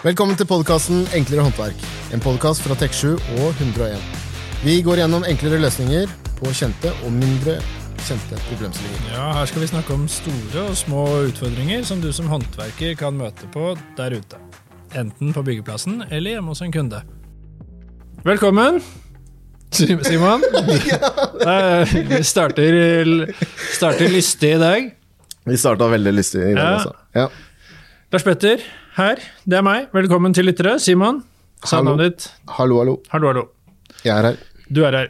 Velkommen til podkasten Enklere håndverk. En podkast fra Tek7 og 101. Vi går gjennom enklere løsninger på kjente og mindre kjente problemstillinger. Ja, Her skal vi snakke om store og små utfordringer som du som håndverker kan møte på der ute. Enten på byggeplassen eller hjemme hos en kunde. Velkommen, Simon. Eh, Vi starter, starter lystig i dag. Vi starta veldig lystig i dag, Ja. altså. Ja. Lars Petter her, det er meg. Velkommen til lyttere. Simon, sa navnet ditt. Hallo, hallo. Hallo, hallo. Jeg er her. Du er her.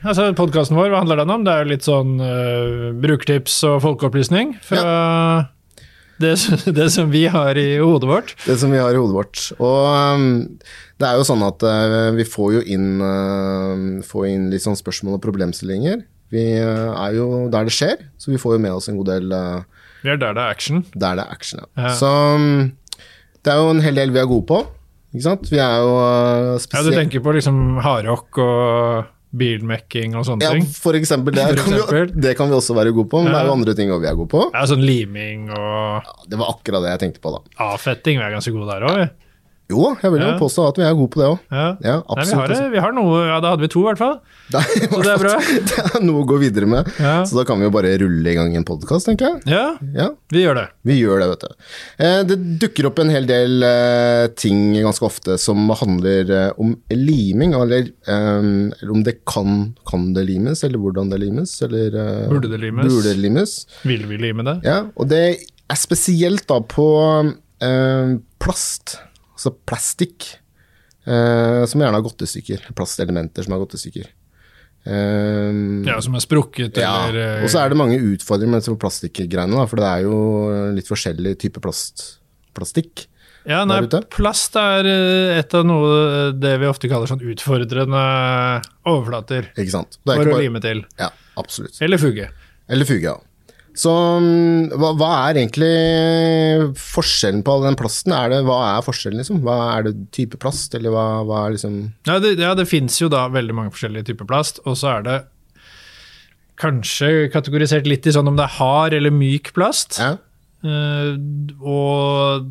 Altså, Podkasten vår, hva handler den om? Det er jo litt sånn uh, brukertips og folkeopplysning fra det, det som vi har i hodet vårt. Det som vi har i hodet vårt. Og um, det er jo sånn at uh, vi får jo inn, uh, får inn litt sånn spørsmål og problemstillinger. Vi uh, er jo der det skjer, så vi får jo med oss en god del Vi er der det er action. der det er action. Ja. Ja. Så um, det er jo en hel del vi er gode på. Ikke sant? Vi er jo spesielt Ja, Du tenker på liksom hardrock og bilmekking og sånne ja, ting? for eksempel, det, For kan vi, eksempel. det kan vi også være gode på, men det er jo andre ting vi er gode på. Ja, Sånn liming og Ja, det var akkurat det jeg tenkte på, da. avfetting. Vi er ganske gode der òg. Jo, jeg vil jo Ja. påstå at vi er gode på det òg. Ja. Ja, Nei, vi, har, det- vi har noe, ja, da hadde vi to, i hvert fall. Er, Så det er bra. det er noe å gå videre med. Ja, Så da kan vi jo bare rulle i gang en podkast, tenker jeg. ja Ja, vi gjør det. vi gjør det, vet du. Eh, det dukker opp en hel del eh, ting ganske ofte som handler eh, om liming, eller, eh, eller om det kan, kan det limes, eller hvordan det limes, eller eh, Burde det limes? Burde det limes. Vil vi lime det? Ja, og det er spesielt da på eh, plast, altså plastikk, eh, som gjerne har gått i stykker. Plastelementer som har gått i stykker. Eh, Ja, Som er sprukket ja, eller eh, og så er det mange utfordringer med plastikkgreiene, for det er jo litt forskjellig type plast, plastikk. Ja, nei, plast er eh, et av noe det vi ofte kaller sånn utfordrende overflater Ikke sant? For å bare, lime til. ja, absolutt. Eller fugge. Eller fuge, ja. Så mm, hva, hva er egentlig forskjellen på all den plasten? Er det, hva er forskjellen, liksom? Hva Er det type plast, eller hva, hva er liksom Ja, det, ja, det fins jo da veldig mange forskjellige typer plast, og så er det kanskje kategorisert litt i sånn om det er hard eller myk plast. ja? Uh, og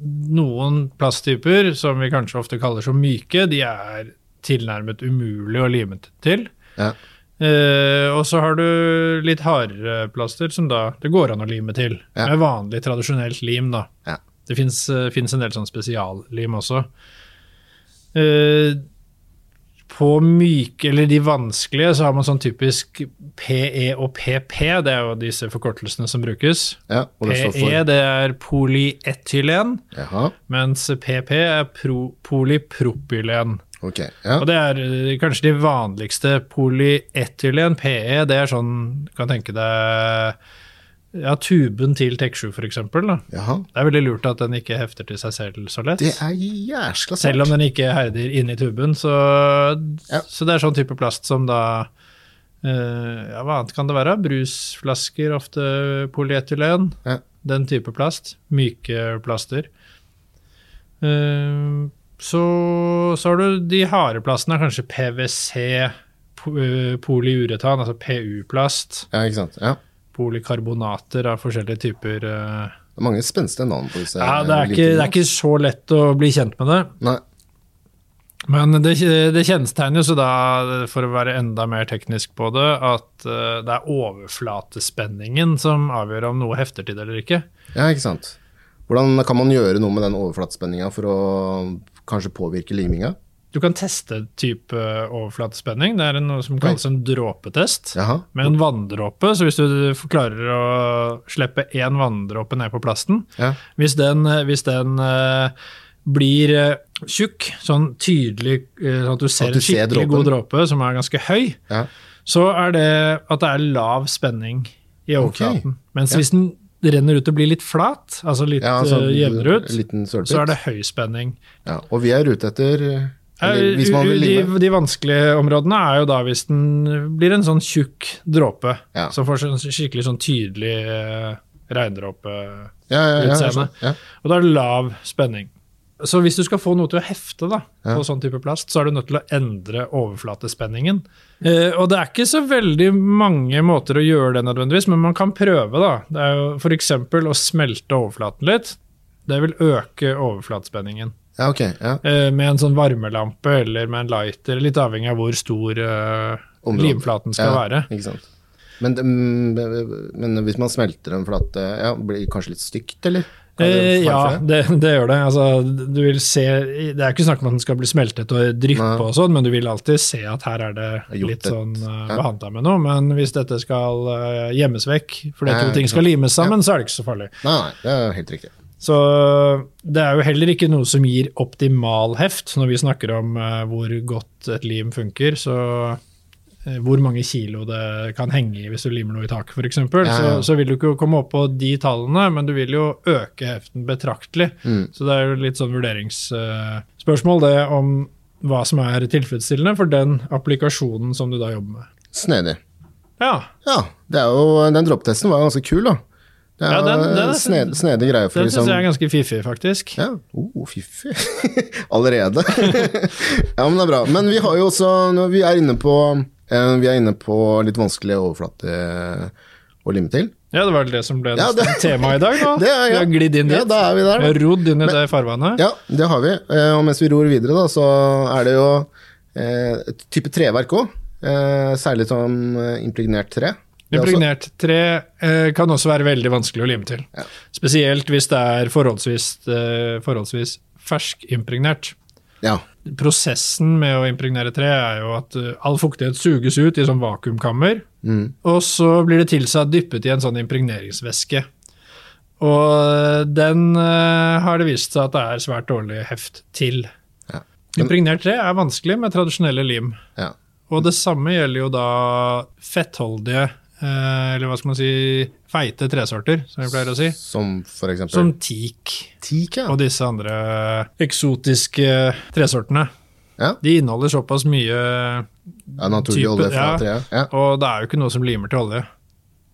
noen plasttyper, som vi kanskje ofte kaller så myke, de er tilnærmet umulig å lime til. Ja. Eh, og så har du litt hardere plaster som da det går an å lime til. Ja. Med vanlig, tradisjonelt lim, da. Ja. Det fins en del sånn spesiallim også. Uh, på myke, eller de vanskelige, så har man sånn typisk PE og PP. Det er jo disse forkortelsene som brukes. ja det står PE det er polyetylen, Jaha, mens PP er pro, polypropylen. Ok. Ja. Og det er eh, kanskje de vanligste polyetylen, PE, det er sånn, du kan tenke deg ja, tuben til Tek7 for eksempel. Det er veldig lurt at den ikke hefter til seg selv så lett. Det er jæskla sant. Selv om den ikke herder inni tuben, så, Ja. så det er sånn type plast som da uh, Ja, hva annet kan det være? Brusflasker, ofte polyetylen. Ja. Den type plast. Myke plaster. Eh, så, så har du de harde plastene, kanskje PwC, eh, polyuretan, altså PU-plast. Ja, ikke sant. Ja. Polykarbonater av forskjellige typer. eh. Det er mange spenstige navn på disse. Ja, det er, ikke, det er ikke så lett å bli kjent med det. Nei. Men det, det kjennetegner jo så da, for å være enda mer teknisk på det, at eh, det er overflatespenningen som avgjør om noe hefter til det eller ikke. Ja, ikke sant. Hvordan kan man gjøre noe med den overflatespenninga for å kanskje påvirke liminga? Du kan teste type overflatespenning. Det er noe som kalles en dråpetest. Jaha. Med en vanndråpe, så hvis du klarer å slippe én vanndråpe ned på plasten Ja. Hvis den, hvis den eh, blir eh, tjukk, sånn tydelig, eh, sånn at du ser At du en skikkelig dråpen. god dråpe som er ganske høy, Ja. så er det at det er lav spenning i overflaten. Mens Ja. hvis den renner ut og blir litt flat, altså litt Ja, altså, uh, jevnere ut, så er det høy spenning. Ja, og vi er ute etter eller, Eh, man vil de, de vanskelige områdene er jo da hvis den blir en sånn tjukk dråpe, Ja. som får sånn skikkelig sånn tydelig uh, regndråpe. Ja, ja, ja. Og da er det lav spenning. Så hvis du skal få noe til å hefte da, Ja. på sånn type plast, så er du nødt til å endre overflatespenningen. Eh, og det er ikke så veldig mange måter å gjøre det nødvendigvis, men man kan prøve. da. Det er jo F.eks. å smelte overflaten litt. Det vil øke overflatespenningen. Ja, okay, Ja. Eh, med en sånn varmelampe eller med en lighter, litt avhengig av hvor stor eh, limflaten skal ja, være. Ikke sant. Men, mm, men hvis man smelter en flate, ja, blir det kanskje litt stygt, eller? Kan det Eh, ja, det, det gjør det. Altså, du vil se, det er ikke snakk om at den skal bli smeltet og dryppe, og sånn, men du vil alltid se at her er det litt sånn uh, behandla med noe. Men hvis dette skal uh, gjemmes vekk fordi to ting skal limes sammen, så er det ikke så farlig. Nei, det er helt riktig. Så det er jo heller ikke noe som gir optimal heft. Når vi snakker om uh, hvor godt et lim funker, så eh, hvor mange kilo det kan henge i hvis du limer noe i taket f.eks., Ja, så, ja. så vil du ikke komme opp på de tallene, men du vil jo øke heften betraktelig. Mm. Så det er jo litt sånn vurderingsspørsmål det om hva som er tilfredsstillende for den applikasjonen som du da jobber med. Snedig. Ja, Ja, det er jo, den dropptesten var ganske kul, da. Det er Ja, den- den- en sned, snedig greie for den liksom syns jeg er ganske fiffig, faktisk. Ja, oh, fiffig. Allerede. ja, men det er bra. Men vi har jo også når Vi er inne på eh, Vi er inne på litt vanskelig overflate eh, å limme til. Ja, det var det som ble Ja, det- temaet i dag, da. Det er, Vi har glidd inn dit. Ja, da er vi der, Vi har rodd inn i det farvannet. Ja, det har vi. Eh, Og mens vi ror videre, da, så er det jo eh, et type treverk òg. Eh, særlig eh, impregnert tre. Er Impregnert tre eh, kan også være veldig vanskelig å lime til. Ja. Spesielt hvis det er forholdsvis, eh, forholdsvis ferskimpregnert. Ja. Prosessen med å impregnere tre er jo at eh, all fuktighet suges ut i sånn vakuumkammer, Mm. og så blir det tilsatt dyppet i en sånn impregneringsvæske. Og den uh, har det vist seg at det er svært dårlig heft til. Ja. Impregnert tre er vanskelig med tradisjonelle lim. ja. Og det samme gjelder jo da fettholdige, eller hva skal man si, feite tresorter, som vi pleier å si. Som for eksempel Som teak teak, ja. og disse andre eksotiske tresortene. ja. De inneholder såpass mye, ja naturlig type- olje fra ja. treet. Ja. og det er jo ikke noe som limer til olje.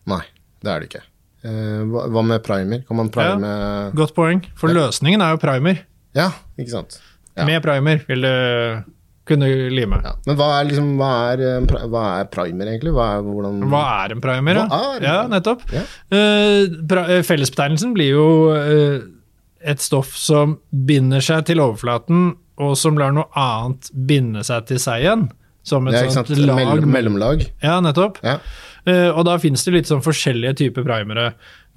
Nei, det er det ikke. Eh, hva, med primer? Kan man prime Godt poeng, for løsningen er jo primer. Ja, ikke sant. Med primer vil det kunne lime. Ja. Men hva er, liksom, hva, er, eh, hva er primer, egentlig? Hva er, hvordan, Hva er en primer? Hva er ja, nettopp. Ja. Uh, fellesbetegnelsen blir jo uh, et stoff som binder seg til overflaten, og som lar noe annet binde seg til seg igjen. Som et Ja, sånt lag. Mellom, mellomlag. Ja, nettopp. Ja. Eh, og da finnes det litt sånn forskjellige typer primere,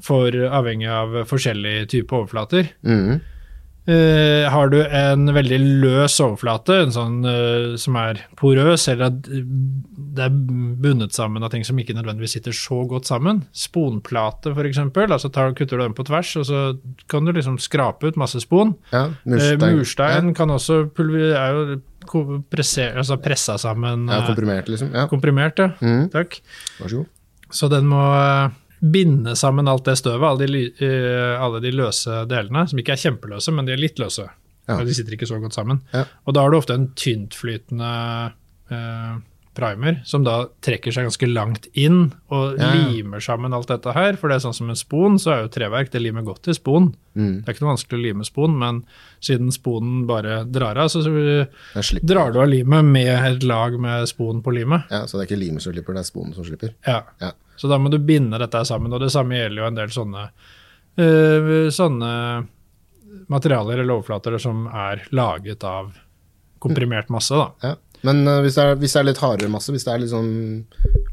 for, avhengig av forskjellige typer overflater. Mhm. Eh, har du en veldig løs overflate, en sånn uh, som er porøs, eller at det er bundet sammen av ting som ikke nødvendigvis sitter så godt sammen, sponplate f.eks., altså tar, kutter du den på tvers, og så kan du liksom skrape ut masse spon. ja. Eh, Murstein. murstein kan også er jo altså pressa sammen, Ja, komprimert, liksom. Ja. komprimert, ja. Mm. Takk. Vær så god. Så den må binde sammen alt det støvet, alle de, eh, alle de løse delene, som ikke er kjempeløse, men de er litt løse. Ja. De sitter ikke så godt sammen. Ja. Og da har du ofte en tyntflytende eh, primer, som da trekker seg ganske langt inn og Ja, ja. limer sammen alt dette her. For det er sånn som en spon, så er jo treverk, det limer godt til spon. Mm. Det er ikke noe vanskelig å lime spon, men siden sponen bare drar av, så, så drar du av limet med et lag med spon på limet. Ja, så det er ikke limet som slipper, det er sponen som slipper. Ja. Ja. Så da må du binde dette sammen, og det samme gjelder jo en del sånne, øh, sånne materialer eller overflater som er laget av komprimert masse. Da. Ja. Men uh, hvis, det er, hvis det er litt hardere masse, hvis det er litt sånn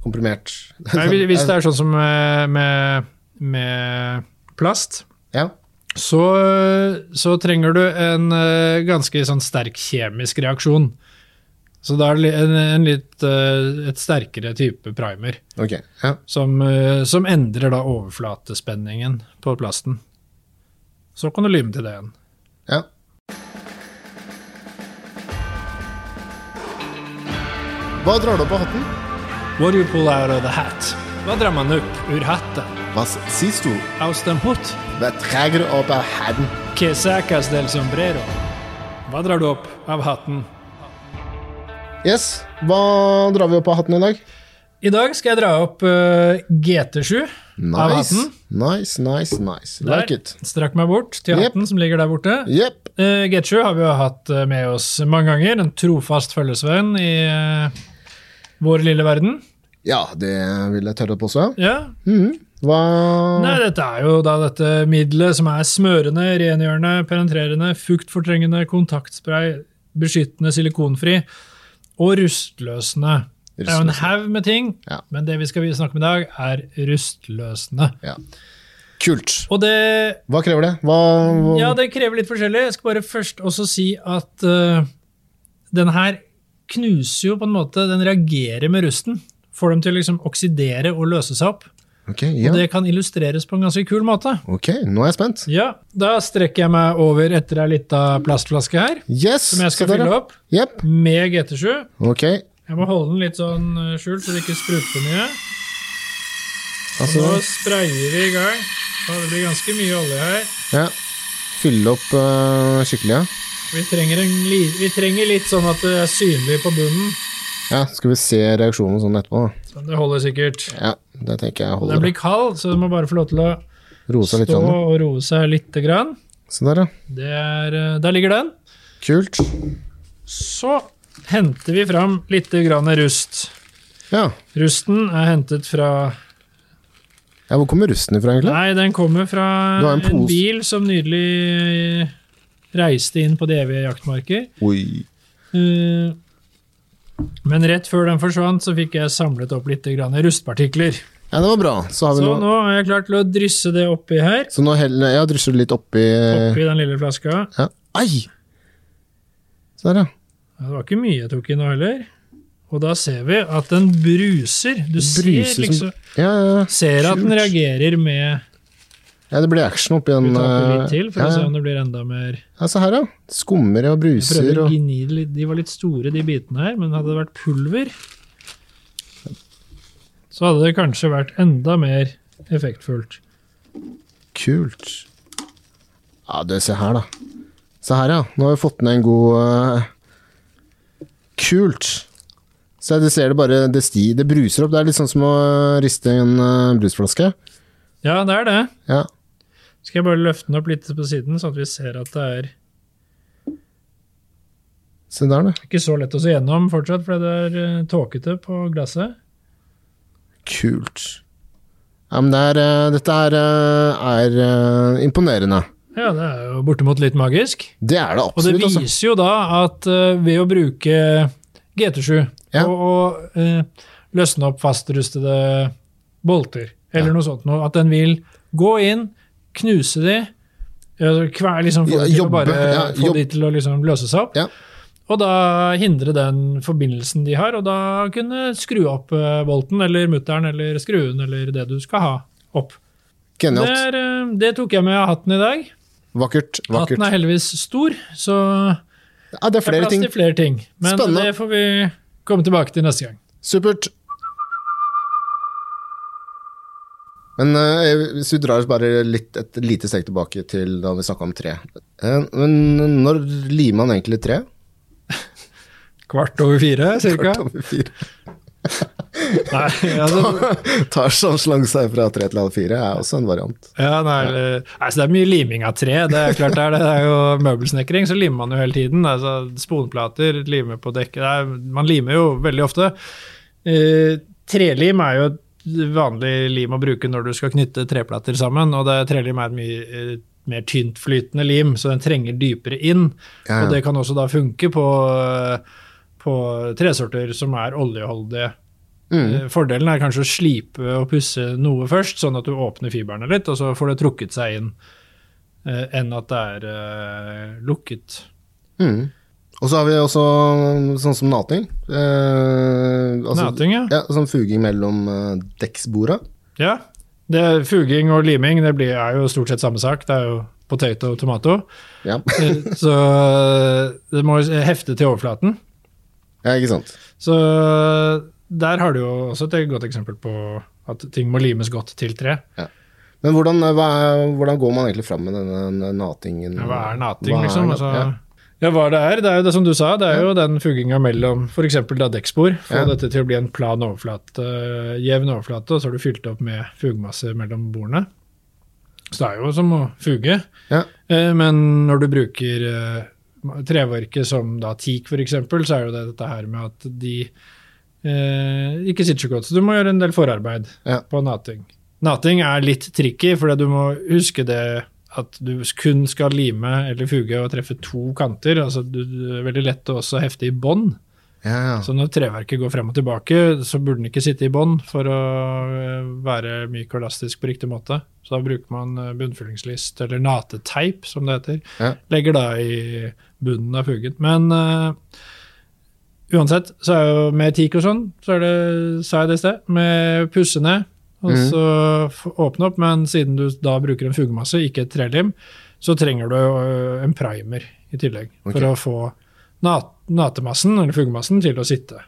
komprimert Nei, hvis det er sånn som med, med, plast, Ja. så, så trenger du en øh, ganske sånn sterk kjemisk reaksjon. Så da er det en, en litt, øh, et sterkere type primer. Okay, Ja. som, eh, som endrer da overflatespenningen på plasten. Så kan du lime til det igjen. ja. Hva drar du opp av hatten? What do you pull out of the hat? Hva drar man opp ur hatten? Hva sier du? Aus dem hut. Hva trenger du opp av hatten? Que sacas del sombrero? Hva drar du opp av hatten? Yes, hva drar vi opp av hatten i dag? I dag skal jeg dra opp uh, GT7 av hatten. nice, nice, nice. Like Der. it. Strakk meg bort til Yep. hatten som ligger der borte. Yep. Uh, GT7 har vi jo hatt eh, med oss mange ganger. En trofast følgesvenn i eh, vår lille verden. Ja, det vil jeg tørre å påstå. Ja, Mm. Hva Nei, dette er jo da dette middelet som er smørende, rengjørende, penetrerende, fuktfortrengende, kontaktspray, beskyttende, silikonfri og rustløsende. Det er jo en haug med ting, Ja. men det vi skal snakke om i dag, er rustløsende. Ja. Kult. Det Hva krever det? Hva, hva Ja, det krever litt forskjellig. Jeg skal bare først også si at uh, den her knuser jo på en måte Den reagerer med rusten. Får dem til å liksom oksidere og løse seg opp. Okay, ja. Og det kan illustreres på en ganske kul måte. ok, nå er jeg spent. Ja, Da strekker jeg meg over etter ei lita plastflaske her, Yes! som jeg skal fylle opp yep. med GT7. Ok. Jeg må holde den litt sånn eh, skjult, så det ikke spruter for mye. Altså, nå sprayer vi i gang. Det blir ganske mye olje her. ja. Fylle opp uh, skikkelig, ja. Vi trenger, en li vi trenger litt sånn at det er synlig på bunnen. Ja, skal vi se reaksjonen sånn etterpå, da. Så det holder sikkert. Ja, det tenker jeg Den Det blir kald, så du må bare få lov til å seg litt. stå Grann. og roe seg lite grann. Se der, ja. Det er, eh, der ligger den. Kult. Så henter vi fram litt grann rust. Ja. Rusten er hentet fra ja. Hvor kommer rusten ifra, egentlig? Nei, den kommer fra en en, bil som nydelig reiste inn på de evige jaktmarker. Oi. Eh, Men rett før den forsvant, så fikk jeg samlet opp litt grann rustpartikler. Ja, det var bra. Så har vi Så nå nå har jeg klart til å drysse det oppi her. Så nå heller ja, drysser du litt oppi Oppi den lille flaska. ja. Ai! Se der, ja. Ja, Det var ikke mye jeg tok i nå heller. Og da ser vi at den bruser. Du ser liksom som Ja, ja, ja. Ser at den reagerer med ja, det blir action oppi Vi en tar øh, litt til for ja, å se om det blir enda mer ja, se her, ja. Skummer og bruser og litt. De var litt store, de bitene her, men hadde det vært pulver, så hadde det kanskje vært enda mer effektfullt. Kult. Ja, du, se her, da. Se her, ja. Nå har vi fått ned en god uh... Kult. Se, du ser det bare Det sti, det bruser opp. Det er litt sånn som å riste en uh, brusflaske. Ja, det er det. Ja. Skal jeg bare løfte den opp litt på siden, sånn at vi ser at det er Se der, du. ikke så lett å se gjennom fortsatt, for det er eh, tåkete på glasset. Kult. Ja, men det er, øh, dette er, øh, er imponerende. Ja, det er jo bortimot litt magisk. Det er det absolutt. Og det altså. viser jo da at eh, ved å bruke GT7 Ja. og, og eh, løsne opp fastrustede bolter, eller Ja. noe sånt, noe, at den vil gå inn, knuse de, kver, liksom få Ja, de til å bare ja, få de til å liksom løse seg opp. Ja. Og da hindre den forbindelsen de har, og da kunne skru opp volten, bolten eller mutteren eller skruen eller det du skal ha opp. Det, Genialt. er, eh, det tok jeg med av hatten i dag. Vakkert. vakkert. Hatten er heldigvis stor, så Ja, det er det er plass ting. til flere ting. Men Spennende. det får vi komme tilbake til neste gang. Supert. Men uh, hvis vi drar oss bare litt, et lite steg tilbake til da vi snakka om tre. Uh, men når limer man egentlig tre? Kvart over fire, cirka? Kvart over fire. Nei, altså, Tar sånn slang seg fra tre til halv fire er også en variant. ja, nei, ja. altså, det er mye liming av tre. Det er klart det er det. Er jo møbelsnekring, så limer man jo hele tiden. Altså, sponplater, limer på dekket. Man limer jo veldig ofte. Uh, trelim er jo et vanlig lim å bruke når du skal knytte treplater sammen, og det, trelim er et mye eh, mer tyntflytende lim, så den trenger dypere inn. Ja, Og det kan også da funke på, på tresorter som er oljeholdige. Mm. Eh, Fordelen er kanskje å slipe og pusse noe først, sånn at du åpner fiberne litt, og så får det trukket seg inn, eh, enn at det er eh, lukket. Mm. Og så har vi også sånn som nating. Eh, altså, Nating, ja. Ja, sånn fuging mellom eh, dekksborda. ja. Det, fuging og liming det blir, er jo stort sett samme sak. Det er jo potato og tomato. Ja. Eh, så eh, det må hefte til overflaten. ja, ikke sant. Så der har du jo også et godt eksempel på at ting må limes godt til tre. Ja. Men hvordan, eh, hva, hvordan går man egentlig fram med denne natingen? Ja, hva er nating, Hva er liksom? Altså, ja. Ja. hva det er? Det er jo det som du sa, det er jo den fugginga mellom f.eks. dekkspor. Få Ja. dette til å bli en plan overflate, eh, jevn overflate, og så har du fylt opp med fugemasse mellom bordene. Så det er jo som å fuge. Ja. Eh, Men når du bruker eh, treverket som da teak f.eks., så er jo det dette her med at de eh, ikke sitter så godt. Så du må gjøre en del forarbeid Ja. på nating. Nating er litt tricky, for du må huske det at du kun skal lime eller fuge og treffe to kanter. altså du, Det er veldig lett å også hefte i bånd. Ja, ja. Så når treverket går frem og tilbake, så burde den ikke sitte i bånd for å eh, være myk og elastisk på riktig måte. Så da bruker man eh, bunnfyllingslist, eller nateteip, som det heter. Ja. Legger da i bunnen av fugen. Men uh, uansett, så er jo med teak og sånn, så er det, sa jeg det i sted, med pusse ned, og mm. så åpne opp. Men siden du da bruker en fugemasse, ikke et trelim, så trenger du en primer i tillegg. For å få nat natemassen, eller fugemassen, til å sitte.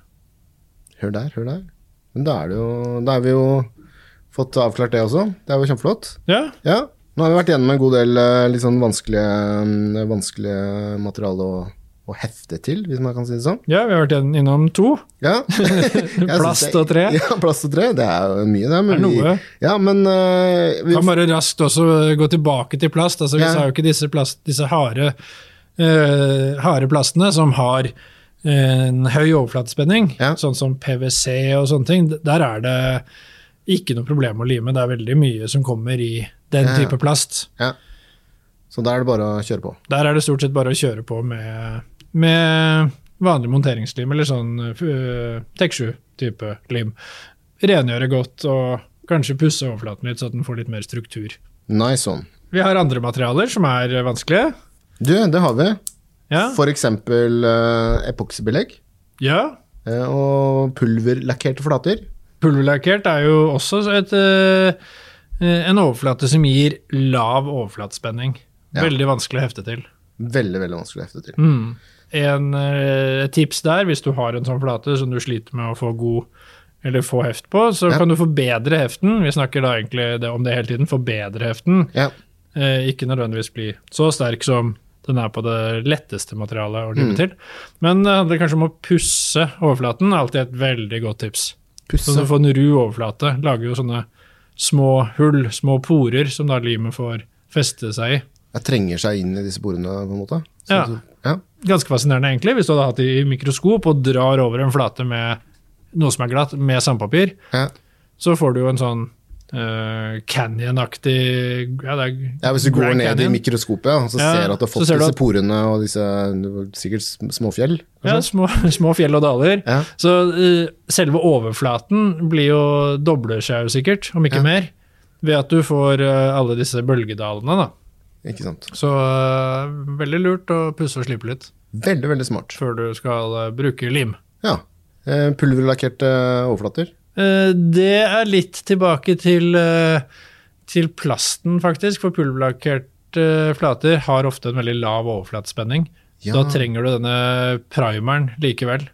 Hør der, hør der. Men da er det jo Da har vi jo fått avklart det også. Det er jo kjempeflott. Ja, Ja. Nå har vi vært gjennom en god del eh, litt sånn vanskelige, mm, vanskelige materiale å, å hefte til, hvis man kan si det sånn. ja vi har vært innom to. Ja. Plast og tre. Ja, plast og tre. Det er jo mye, det. Men Det er noe. Vi, ja, men uh, vi, Kan bare raskt også gå tilbake til plast. altså Vi Ja. sa jo ikke disse, plast, disse harde, uh, harde plastene som har en høy overflatespenning, Ja. sånn som PwC og sånne ting. Der er det ikke noe problem å lime. Det er veldig mye som kommer i den type plast. ja. Så da er det bare å kjøre på. Der er det stort sett bare å kjøre på med, med vanlig monteringslim, eller sånn uh, Tek7-type lim. Rengjøre godt og kanskje pusse overflaten litt, så den får litt mer struktur. Nice on. Vi har andre materialer som er vanskelige. Du, det har vi. Ja. For eksempel uh, epoksybelegg ja. Uh, og pulverlakkerte flater. Pulverlakkert er jo også et, uh, en overflate som gir lav overflatespenning. Ja. Veldig vanskelig å hefte til. Veldig, veldig vanskelig å hefte til. Mm. En eh, tips der, hvis du har en sånn flate som du sliter med å få god eller få heft på, så Ja. kan du forbedre heften. Vi snakker da egentlig det, om det hele tiden. Forbedre heften. Ja. Eh, ikke nødvendigvis bli så sterk som den er på det letteste materialet å Mm. til. Men det handler kanskje om å pusse overflaten. Alltid et veldig godt tips. Pusse. Så du får en ru overflate. Lager jo sånne små hull, små porer, som da limet får feste seg i. Jeg trenger seg inn i disse porene, på en måte. Så, Ja. ja. Ganske fascinerende, egentlig, hvis du hadde hatt det i mikroskop og drar over en flate med noe som er glatt, med sandpapir. Ja. Så får du jo en sånn uh, canyon-aktig ja, ja, Hvis du går ned Canyon. i mikroskopet, ja, så ser du at du har fått disse at- porene og disse sikkert sm- små fjell. Ja, små, små fjell og daler. Så uh, selve overflaten blir jo dobler seg jo sikkert, om ikke mer, ved at du får uh, alle disse bølgedalene. da. Ikke sant. Så eh, veldig lurt å pusse og slipe litt Veldig, veldig smart. før du skal eh, bruke lim. Ja. Eh, Pulverlakkerte overflater. Det er litt tilbake til, til plasten, faktisk. For pulverlakkerte flater har ofte en veldig lav overflatespenning. Ja. Da trenger du denne primeren likevel.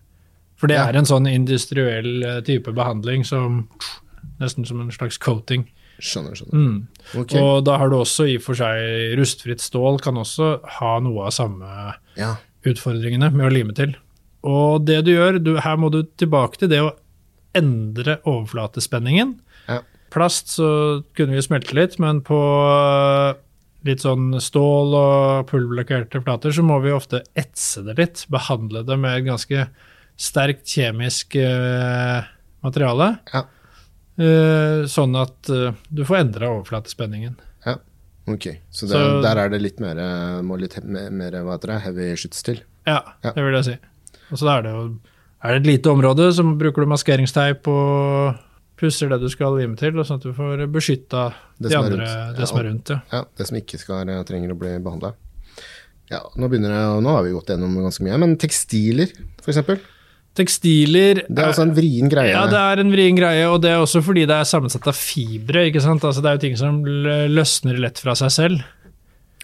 For det Ja. er en sånn industriell type behandling som Nesten som en slags coating. Skjønner, skjønner. Mm. Okay. Og da har du også i og for seg rustfritt stål, kan også ha noe av samme Ja. utfordringene med å lime til. Og det du gjør, du, her må du tilbake til det å endre overflatespenningen. Ja. Plast så kunne vi smelte litt, men på øh, litt sånn stål og pulverlakkerte flater så må vi ofte etse det litt. Behandle det med et ganske sterkt kjemisk uh, materiale. Ja. Øh, sånn at øh, du får endra overflatespenningen. Ok, så, det, Så- der er det litt mer, må litt mer, hva heter det, heavy skyts til. Ja, Ja. det vil jeg si. Og så er det jo er det et lite område, så bruker du maskeringsteip og pusser det du skal lime til, sånn at du får beskytta Det de andre, rundt. det Ja, som er rundt. Ja. Ja, det som ikke skal, eh, trenger å bli behandla. Ja, nå begynner det, nå har vi gått gjennom ganske mye, men tekstiler, eksempel. Tekstiler Det er også en vrien greie. Ja, det er en vrien greie, og det er også fordi det er sammensatt av fibre. ikke sant? Altså, det er jo ting som løsner lett fra seg selv.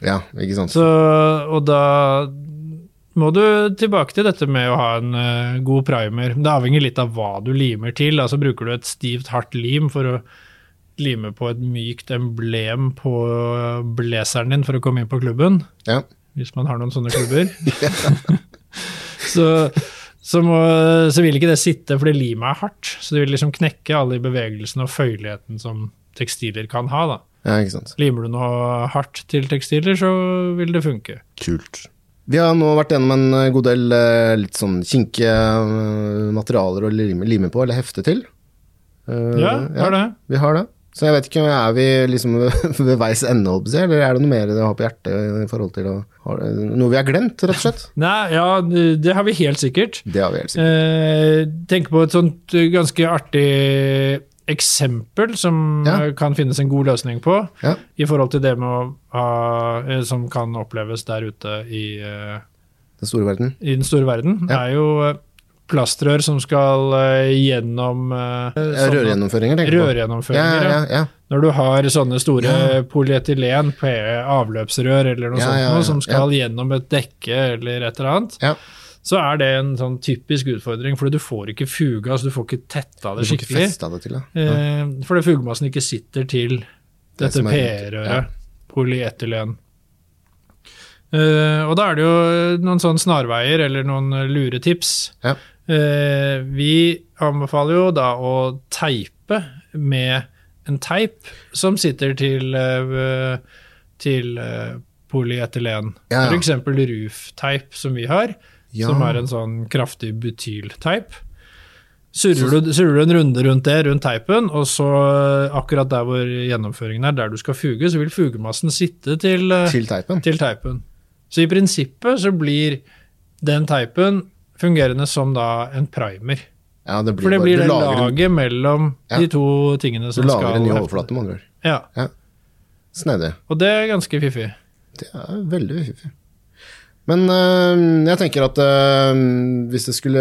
Ja, ikke sant. Så, og da må du tilbake til dette med å ha en uh, god primer. Det avhenger litt av hva du limer til. Altså Bruker du et stivt, hardt lim for å lime på et mykt emblem på blazeren din for å komme inn på klubben, Ja, hvis man har noen sånne klubber, så, så, må, så vil ikke det sitte fordi limet er hardt. Så det vil liksom knekke alle de bevegelsene og føyeligheten som tekstiler kan ha. da. ja. Limer du noe hardt til tekstiler, så vil det funke. Kult. Vi har nå vært gjennom en eh, god del eh, litt sånn kinkige eh, materialer å lime, lime på, eller hefte til. Uh, Ja, ja, har det. Vi har det. Så jeg vet ikke, er vi liksom ved veis ende, eller er det noe mer dere har på hjertet i forhold til å Noe vi har glemt, rett og slett? Nei, ja, det har vi helt sikkert. Det har vi helt sikkert. Eh, tenk på et sånt eh, ganske artig eksempel som Ja. eh, kan finnes en god løsning på, Ja. i forhold til det ha, eh, som kan oppleves der ute i, Den store verden. i den store verden, Ja. er jo plastrør som skal eh, gjennom eh, sånne Rørgjennomføringer, tenker du på? Rørgjennomføringer. ja, ja. ja. Når du har sånne store polyetylen avløpsrør eller noe sånt noe, som skal gjennom et dekke eller et eller annet, Ja. så er det en sånn typisk utfordring, for du får ikke fuga, så du får ikke tetta Du det får ikke skikkelig. det til. Ja. Eh, fordi fugemassen ikke sitter til dette det PE-røret, ja. polyetylen. Uh, og da er det jo noen sånne snarveier eller noen luretips. Ja. Eh, vi anbefaler jo da å teipe med en teip som sitter til, eh, til eh, polyetylen. Ja, ja. For eksempel roof-teip som vi har, Ja. som er en sånn kraftig butylteip. Surrer du, surrer du en runde rundt det, rundt teipen, og så akkurat der hvor gjennomføringen er, der du skal fuge, så vil fugemassen sitte til, Til teipen. til teipen. Så i prinsippet så blir den teipen fungerende som da en primer. Ja, det blir For det blir bare, det en, laget mellom Ja. de to tingene som skal du lager skal en ny overflate, med andre ord. Ja, Snedig. og det er ganske fiffig. Det er veldig fiffig. Men øh, jeg tenker at øh, hvis det skulle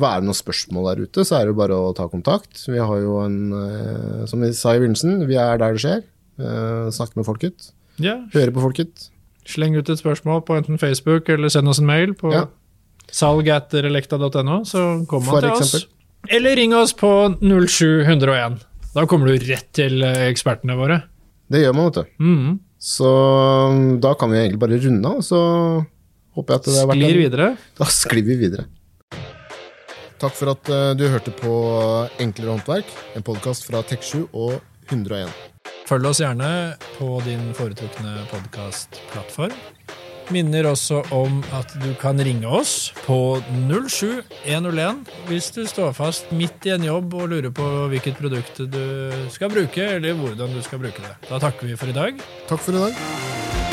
være noen spørsmål der ute, så er det jo bare å ta kontakt. Vi har jo en øh, Som vi sa i begynnelsen, vi er der det skjer. Snakke med folket. Ja, Høre på folket. Sleng ut et spørsmål på enten Facebook eller send oss en mail på Ja. salg.relekta.no, så kommer man til eksempel. oss. Eller ring oss på 07101. Da kommer du rett til eh, ekspertene våre. Det gjør man, vet du. Mm. Så da kan vi egentlig bare runde av, og så håper jeg at det har vært Sklir videre. Da sklir vi videre. Takk for at eh, du hørte på Enklere håndverk, en podkast fra Tek7 og 101. Følg oss gjerne på din foretrukne podkastplattform. Minner også om at du kan ringe oss på 07101 hvis du står fast midt i en jobb og lurer på hvilket produkt du skal bruke, eller hvordan du skal bruke det. Da takker vi for i dag. Takk for i dag.